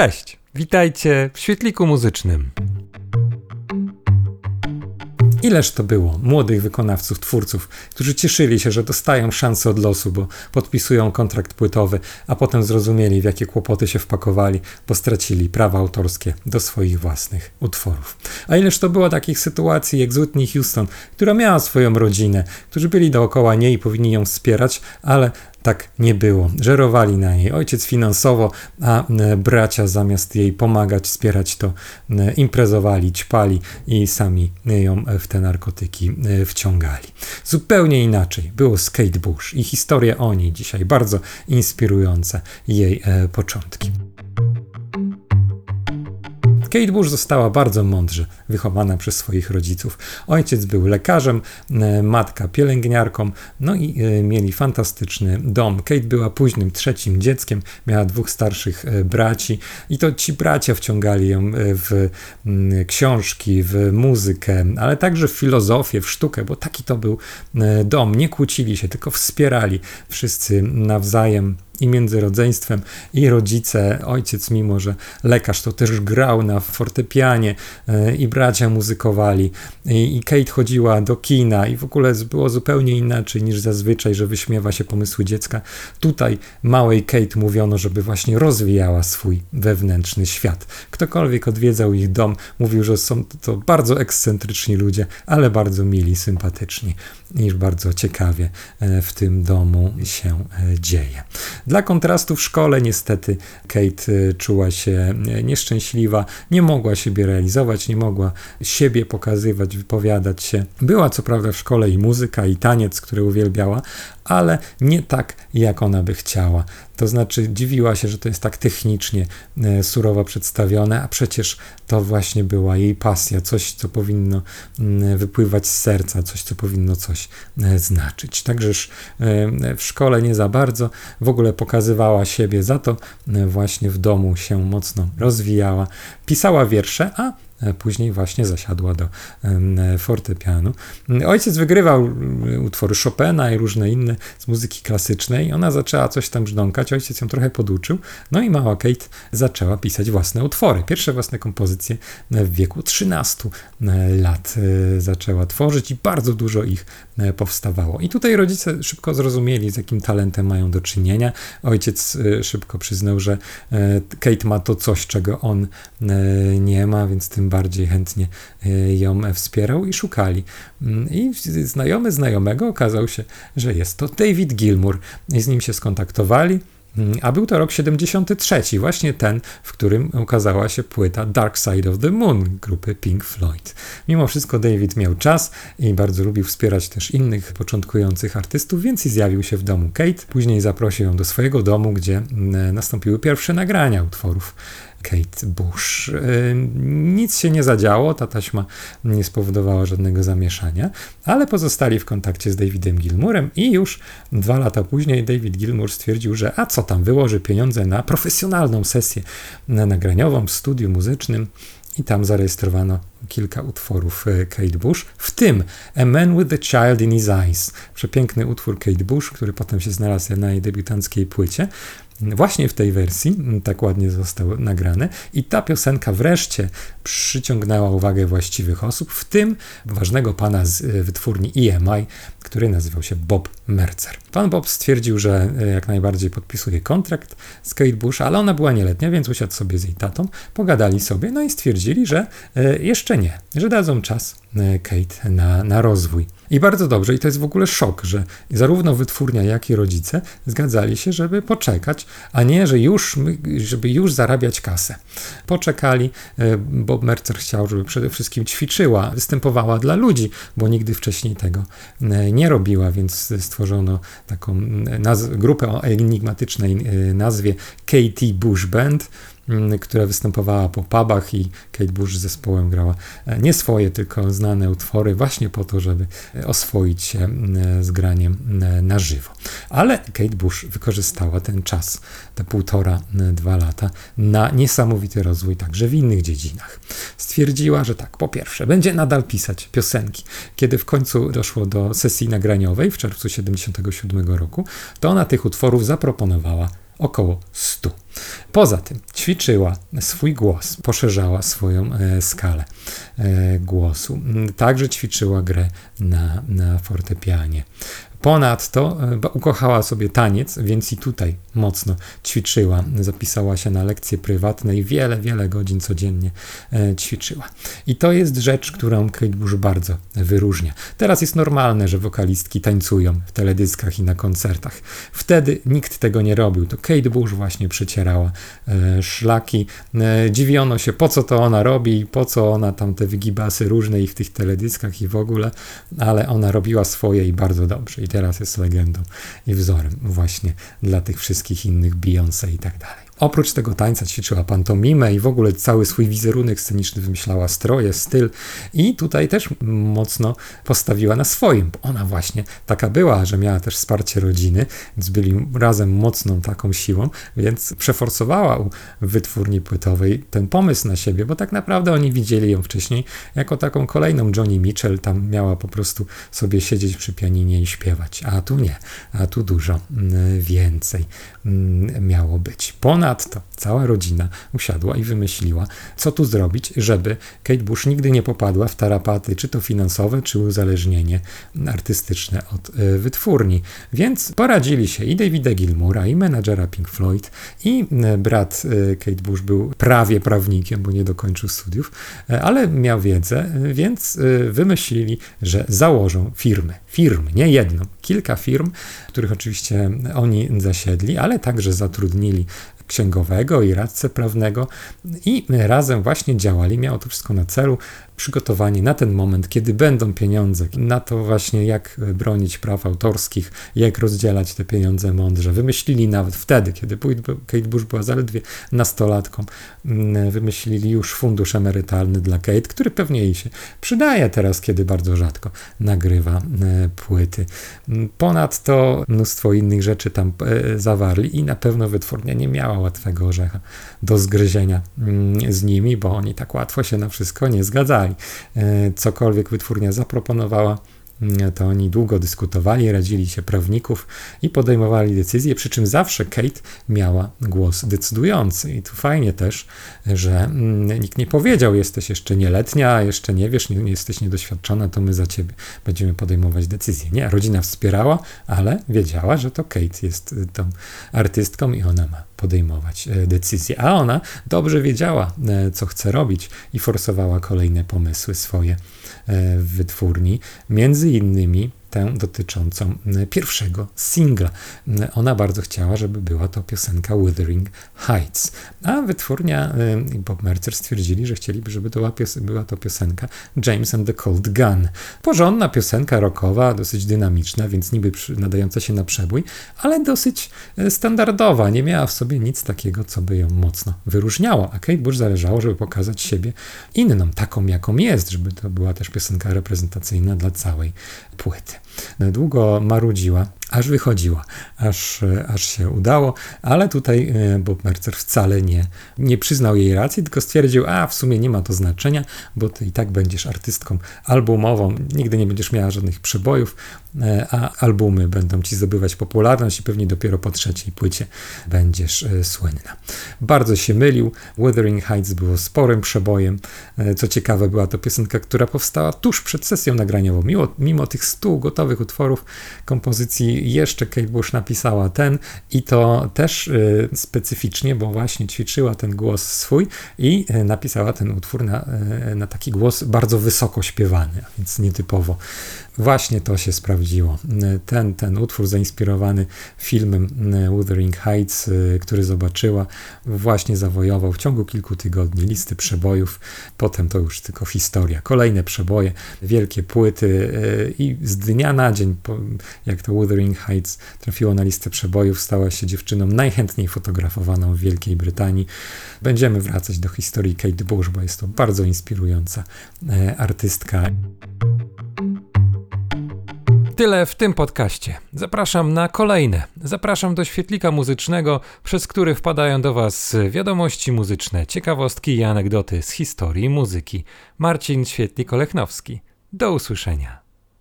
Cześć, witajcie w świetliku muzycznym. Ileż to było młodych wykonawców, twórców, którzy cieszyli się, że dostają szansę od losu, bo podpisują kontrakt płytowy, a potem zrozumieli, w jakie kłopoty się wpakowali, bo stracili prawa autorskie do swoich własnych utworów. A ileż to było takich sytuacji jak z Whitney Houston, która miała swoją rodzinę, którzy byli dookoła niej i powinni ją wspierać, ale tak nie było. Żerowali na niej ojciec finansowo, a e, bracia zamiast jej pomagać, wspierać to, e, imprezowali, ćpali i sami ją w te narkotyki e, wciągali. Zupełnie inaczej było z Kate Bush i historia o niej dzisiaj bardzo inspirująca jej początki. Kate Bush została bardzo mądrze wychowana przez swoich rodziców. Ojciec był lekarzem, e, matka pielęgniarką, no i e, mieli fantastyczny dom. Kate była późnym trzecim dzieckiem, miała dwóch starszych e, braci i to ci bracia wciągali ją w książki, w muzykę, ale także w filozofię, w sztukę, bo taki to był dom. Nie kłócili się, tylko wspierali wszyscy nawzajem i między rodzeństwem i rodzice. Ojciec, mimo że lekarz, to też grał na fortepianie e, i bracia muzykowali. I, Kate chodziła do kina i w ogóle było zupełnie inaczej niż zazwyczaj, że wyśmiewa się pomysły dziecka. Tutaj małej Kate mówiono, żeby właśnie rozwijała swój wewnętrzny świat. Ktokolwiek odwiedzał ich dom, mówił, że są to bardzo ekscentryczni ludzie, ale bardzo mili, sympatyczni i bardzo ciekawie e, w tym domu się e, dzieje. Dla kontrastu w szkole niestety Kate y, czuła się y, nieszczęśliwa, nie mogła siebie realizować, nie mogła siebie pokazywać, wypowiadać się. Była co prawda w szkole i muzyka, i taniec, który uwielbiała, ale nie tak, jak ona by chciała. To znaczy, dziwiła się, że to jest tak technicznie e, surowo przedstawione, a przecież to właśnie była jej pasja, coś, co powinno mm, wypływać z serca, coś, co powinno coś znaczyć. Także e, w szkole nie za bardzo, w ogóle pokazywała siebie za to, właśnie w domu się mocno rozwijała, pisała wiersze, a E, później właśnie zasiadła do fortepianu. Ojciec wygrywał e, utwory Chopina i różne inne z muzyki klasycznej. Ona zaczęła coś tam brzdąkać, ojciec ją trochę poduczył, no i mała Kate zaczęła pisać własne utwory. Pierwsze własne kompozycje w wieku 13 e, lat zaczęła tworzyć i bardzo dużo ich powstawało. I tutaj rodzice szybko zrozumieli, z jakim talentem mają do czynienia. Ojciec szybko przyznał, że Kate ma to coś, czego on nie ma, więc tym bardziej chętnie e, ją wspierał i szukali. Mm, I znajomy znajomego okazał się, że jest to David Gilmour i z nim się skontaktowali. Mm, a był to rok 73, właśnie ten, w którym ukazała się płyta Dark Side of the Moon grupy Pink Floyd. Mimo wszystko David miał czas i bardzo lubił wspierać też innych początkujących artystów, więc i zjawił się w domu Kate. Później zaprosił ją do swojego domu, gdzie mm, nastąpiły pierwsze nagrania utworów Kate Bush. Y, nic się nie zadziało, ta taśma nie spowodowała żadnego zamieszania, ale pozostali w kontakcie z Davidem Gilmurem i już dwa lata później David Gilmour stwierdził, że a co tam, wyłoży pieniądze na profesjonalną sesję nagraniową w studiu muzycznym i tam zarejestrowano kilka utworów y, Kate Bush, w tym A Man with the Child in His Eyes, przepiękny utwór Kate Bush, który potem się znalazł na jej debiutanckiej płycie. Właśnie w tej wersji, tak ładnie został nagrany, i ta piosenka wreszcie przyciągnęła uwagę właściwych osób, w tym ważnego pana z e, wytwórni EMI, który nazywał się Bob Mercer. Pan Bob stwierdził, że e, jak najbardziej podpisuje kontrakt z Kate Bush, ale ona była nieletnia, więc usiadł sobie z jej tatą, pogadali sobie, no i stwierdzili, że e, jeszcze nie, że dadzą czas Kate na, na rozwój. I bardzo dobrze, i to jest w ogóle szok, że zarówno wytwórnia, jak i rodzice zgadzali się, żeby poczekać, a nie, że już, żeby już zarabiać kasę. Poczekali, e, Bob Mercer chciał, żeby przede wszystkim ćwiczyła, występowała dla ludzi, bo nigdy wcześniej tego e, nie robiła, więc stworzono taką grupę o enigmatycznej e, nazwie Katie Bush Band która występowała po pubach i Kate Bush z zespołem grała e, nie swoje, tylko znane utwory właśnie po to, żeby e, oswoić się mm, z graniem mm, na żywo. Ale Kate Bush wykorzystała ten czas, te półtora, dwa lata na niesamowity rozwój także w innych dziedzinach. Stwierdziła, że tak, po pierwsze, będzie nadal pisać piosenki. Kiedy w końcu doszło do sesji nagraniowej w czerwcu 1977 roku, to ona tych utworów zaproponowała około 100. Poza tym ćwiczyła swój głos, poszerzała swoją e, skalę e, głosu. Także ćwiczyła grę na, na fortepianie. Ponadto e, ukochała sobie taniec, więc i tutaj mocno ćwiczyła. Zapisała się na lekcje prywatne i wiele, wiele godzin codziennie e, ćwiczyła. I to jest rzecz, którą Kate Bush bardzo wyróżnia. Teraz jest normalne, że wokalistki tańcują w teledyskach i na koncertach. Wtedy nikt tego nie robił. To Kate Bush właśnie przecierała e, szlaki. Dziwiono się, po co to ona robi, po co ona tam te wygibasy różne i w tych teledyskach i w ogóle, ale ona robiła swoje i bardzo dobrze. I teraz jest legendą i wzorem właśnie dla tych wszystkich innych Beyoncé i tak dalej. Oprócz tego tańca ćwiczyła pantomimę i w ogóle cały swój wizerunek sceniczny wymyślała stroje, styl i tutaj też mocno postawiła na swoim, bo ona właśnie taka była, że miała też wsparcie rodziny, więc byli razem mocną taką siłą, więc przeforsowała u wytwórni płytowej ten pomysł na siebie, bo tak naprawdę oni widzieli ją wcześniej jako taką kolejną Johnny Mitchell, tam miała po prostu sobie siedzieć przy pianinie i śpiewać, a tu nie, a tu dużo mm, więcej mm, miało być. Ponad Ponadto cała rodzina usiadła i wymyśliła, co tu zrobić, żeby Kate Bush nigdy nie popadła w tarapaty, czy to finansowe, czy uzależnienie artystyczne od y, wytwórni. Więc poradzili się i Davida Gilmura, i menadżera Pink Floyd, i brat y, Kate Bush był prawie prawnikiem, bo nie dokończył studiów, ale miał wiedzę, więc wymyślili, że założą firmy. Firmy, nie jedną, kilka firm, których oczywiście oni zasiedli, ale także zatrudnili księgowego i radcę prawnego i razem właśnie działali. Miało to wszystko na celu przygotowani na ten moment, kiedy będą pieniądze, na to właśnie jak bronić praw autorskich, jak rozdzielać te pieniądze mądrze. Wymyślili nawet wtedy, kiedy Kate Bush była zaledwie nastolatką, mm, wymyślili już fundusz emerytalny dla Kate, który pewnie jej się przydaje teraz, kiedy bardzo rzadko nagrywa e, płyty. Ponadto mnóstwo innych rzeczy tam e, zawarli i na pewno wytwórnia nie miała łatwego orzecha do zgryzienia mm, z nimi, bo oni tak łatwo się na wszystko nie zgadzali. E, cokolwiek wytwórnia zaproponowała, mm, to oni długo dyskutowali, radzili się prawników i podejmowali decyzje, przy czym zawsze Kate miała głos decydujący. I tu fajnie też, że mm, nikt nie powiedział, jesteś jeszcze nieletnia, jeszcze nie wiesz, nie, nie jesteś niedoświadczona, to my za ciebie będziemy podejmować decyzje. Nie, rodzina wspierała, ale wiedziała, że to Kate jest y, tą artystką i ona ma podejmować e, decyzje. A ona dobrze wiedziała, e, co chce robić i forsowała kolejne pomysły swoje e, w wytwórni. Między innymi tę dotyczącą pierwszego singla. Ona bardzo chciała, żeby była to piosenka Withering Heights, a wytwórnia i Bob Mercer stwierdzili, że chcieliby, żeby to była to piosenka James and the Cold Gun. Porządna piosenka rockowa, dosyć dynamiczna, więc niby nadająca się na przebój, ale dosyć standardowa. Nie miała w sobie nic takiego, co by ją mocno wyróżniało, a Kate Bush zależało, żeby pokazać siebie inną, taką jaką jest, żeby to była też piosenka reprezentacyjna dla całej płyty. Długo marudziła, aż wychodziła, aż, aż się udało, ale tutaj e, Bob Mercer wcale nie, nie przyznał jej racji, tylko stwierdził, a w sumie nie ma to znaczenia, bo ty i tak będziesz artystką albumową, nigdy nie będziesz miała żadnych przebojów, e, a albumy będą ci zdobywać popularność i pewnie dopiero po trzeciej płycie będziesz e, słynna. Bardzo się mylił, Wuthering Heights było sporym przebojem, co ciekawe była to piosenka, która powstała tuż przed sesją nagraniową, mimo, mimo tych stu gotowych utworów kompozycji jeszcze Kate Bush napisała ten i to też y, specyficznie, bo właśnie ćwiczyła ten głos swój i y, napisała ten utwór na, y, na taki głos bardzo wysoko śpiewany, a więc nietypowo Właśnie to się sprawdziło. Ten, ten utwór zainspirowany filmem Wuthering Heights, który zobaczyła, właśnie zawojował w ciągu kilku tygodni listy przebojów. Potem to już tylko historia. Kolejne przeboje, wielkie płyty i z dnia na dzień, jak to Wuthering Heights trafiło na listę przebojów, stała się dziewczyną najchętniej fotografowaną w Wielkiej Brytanii. Będziemy wracać do historii Kate Bush, bo jest to bardzo inspirująca artystka. Tyle w tym podcaście. Zapraszam na kolejne. Zapraszam do świetlika muzycznego, przez który wpadają do Was wiadomości muzyczne, ciekawostki i anegdoty z historii muzyki. Marcin Świetlik-Olechnowski. Do usłyszenia.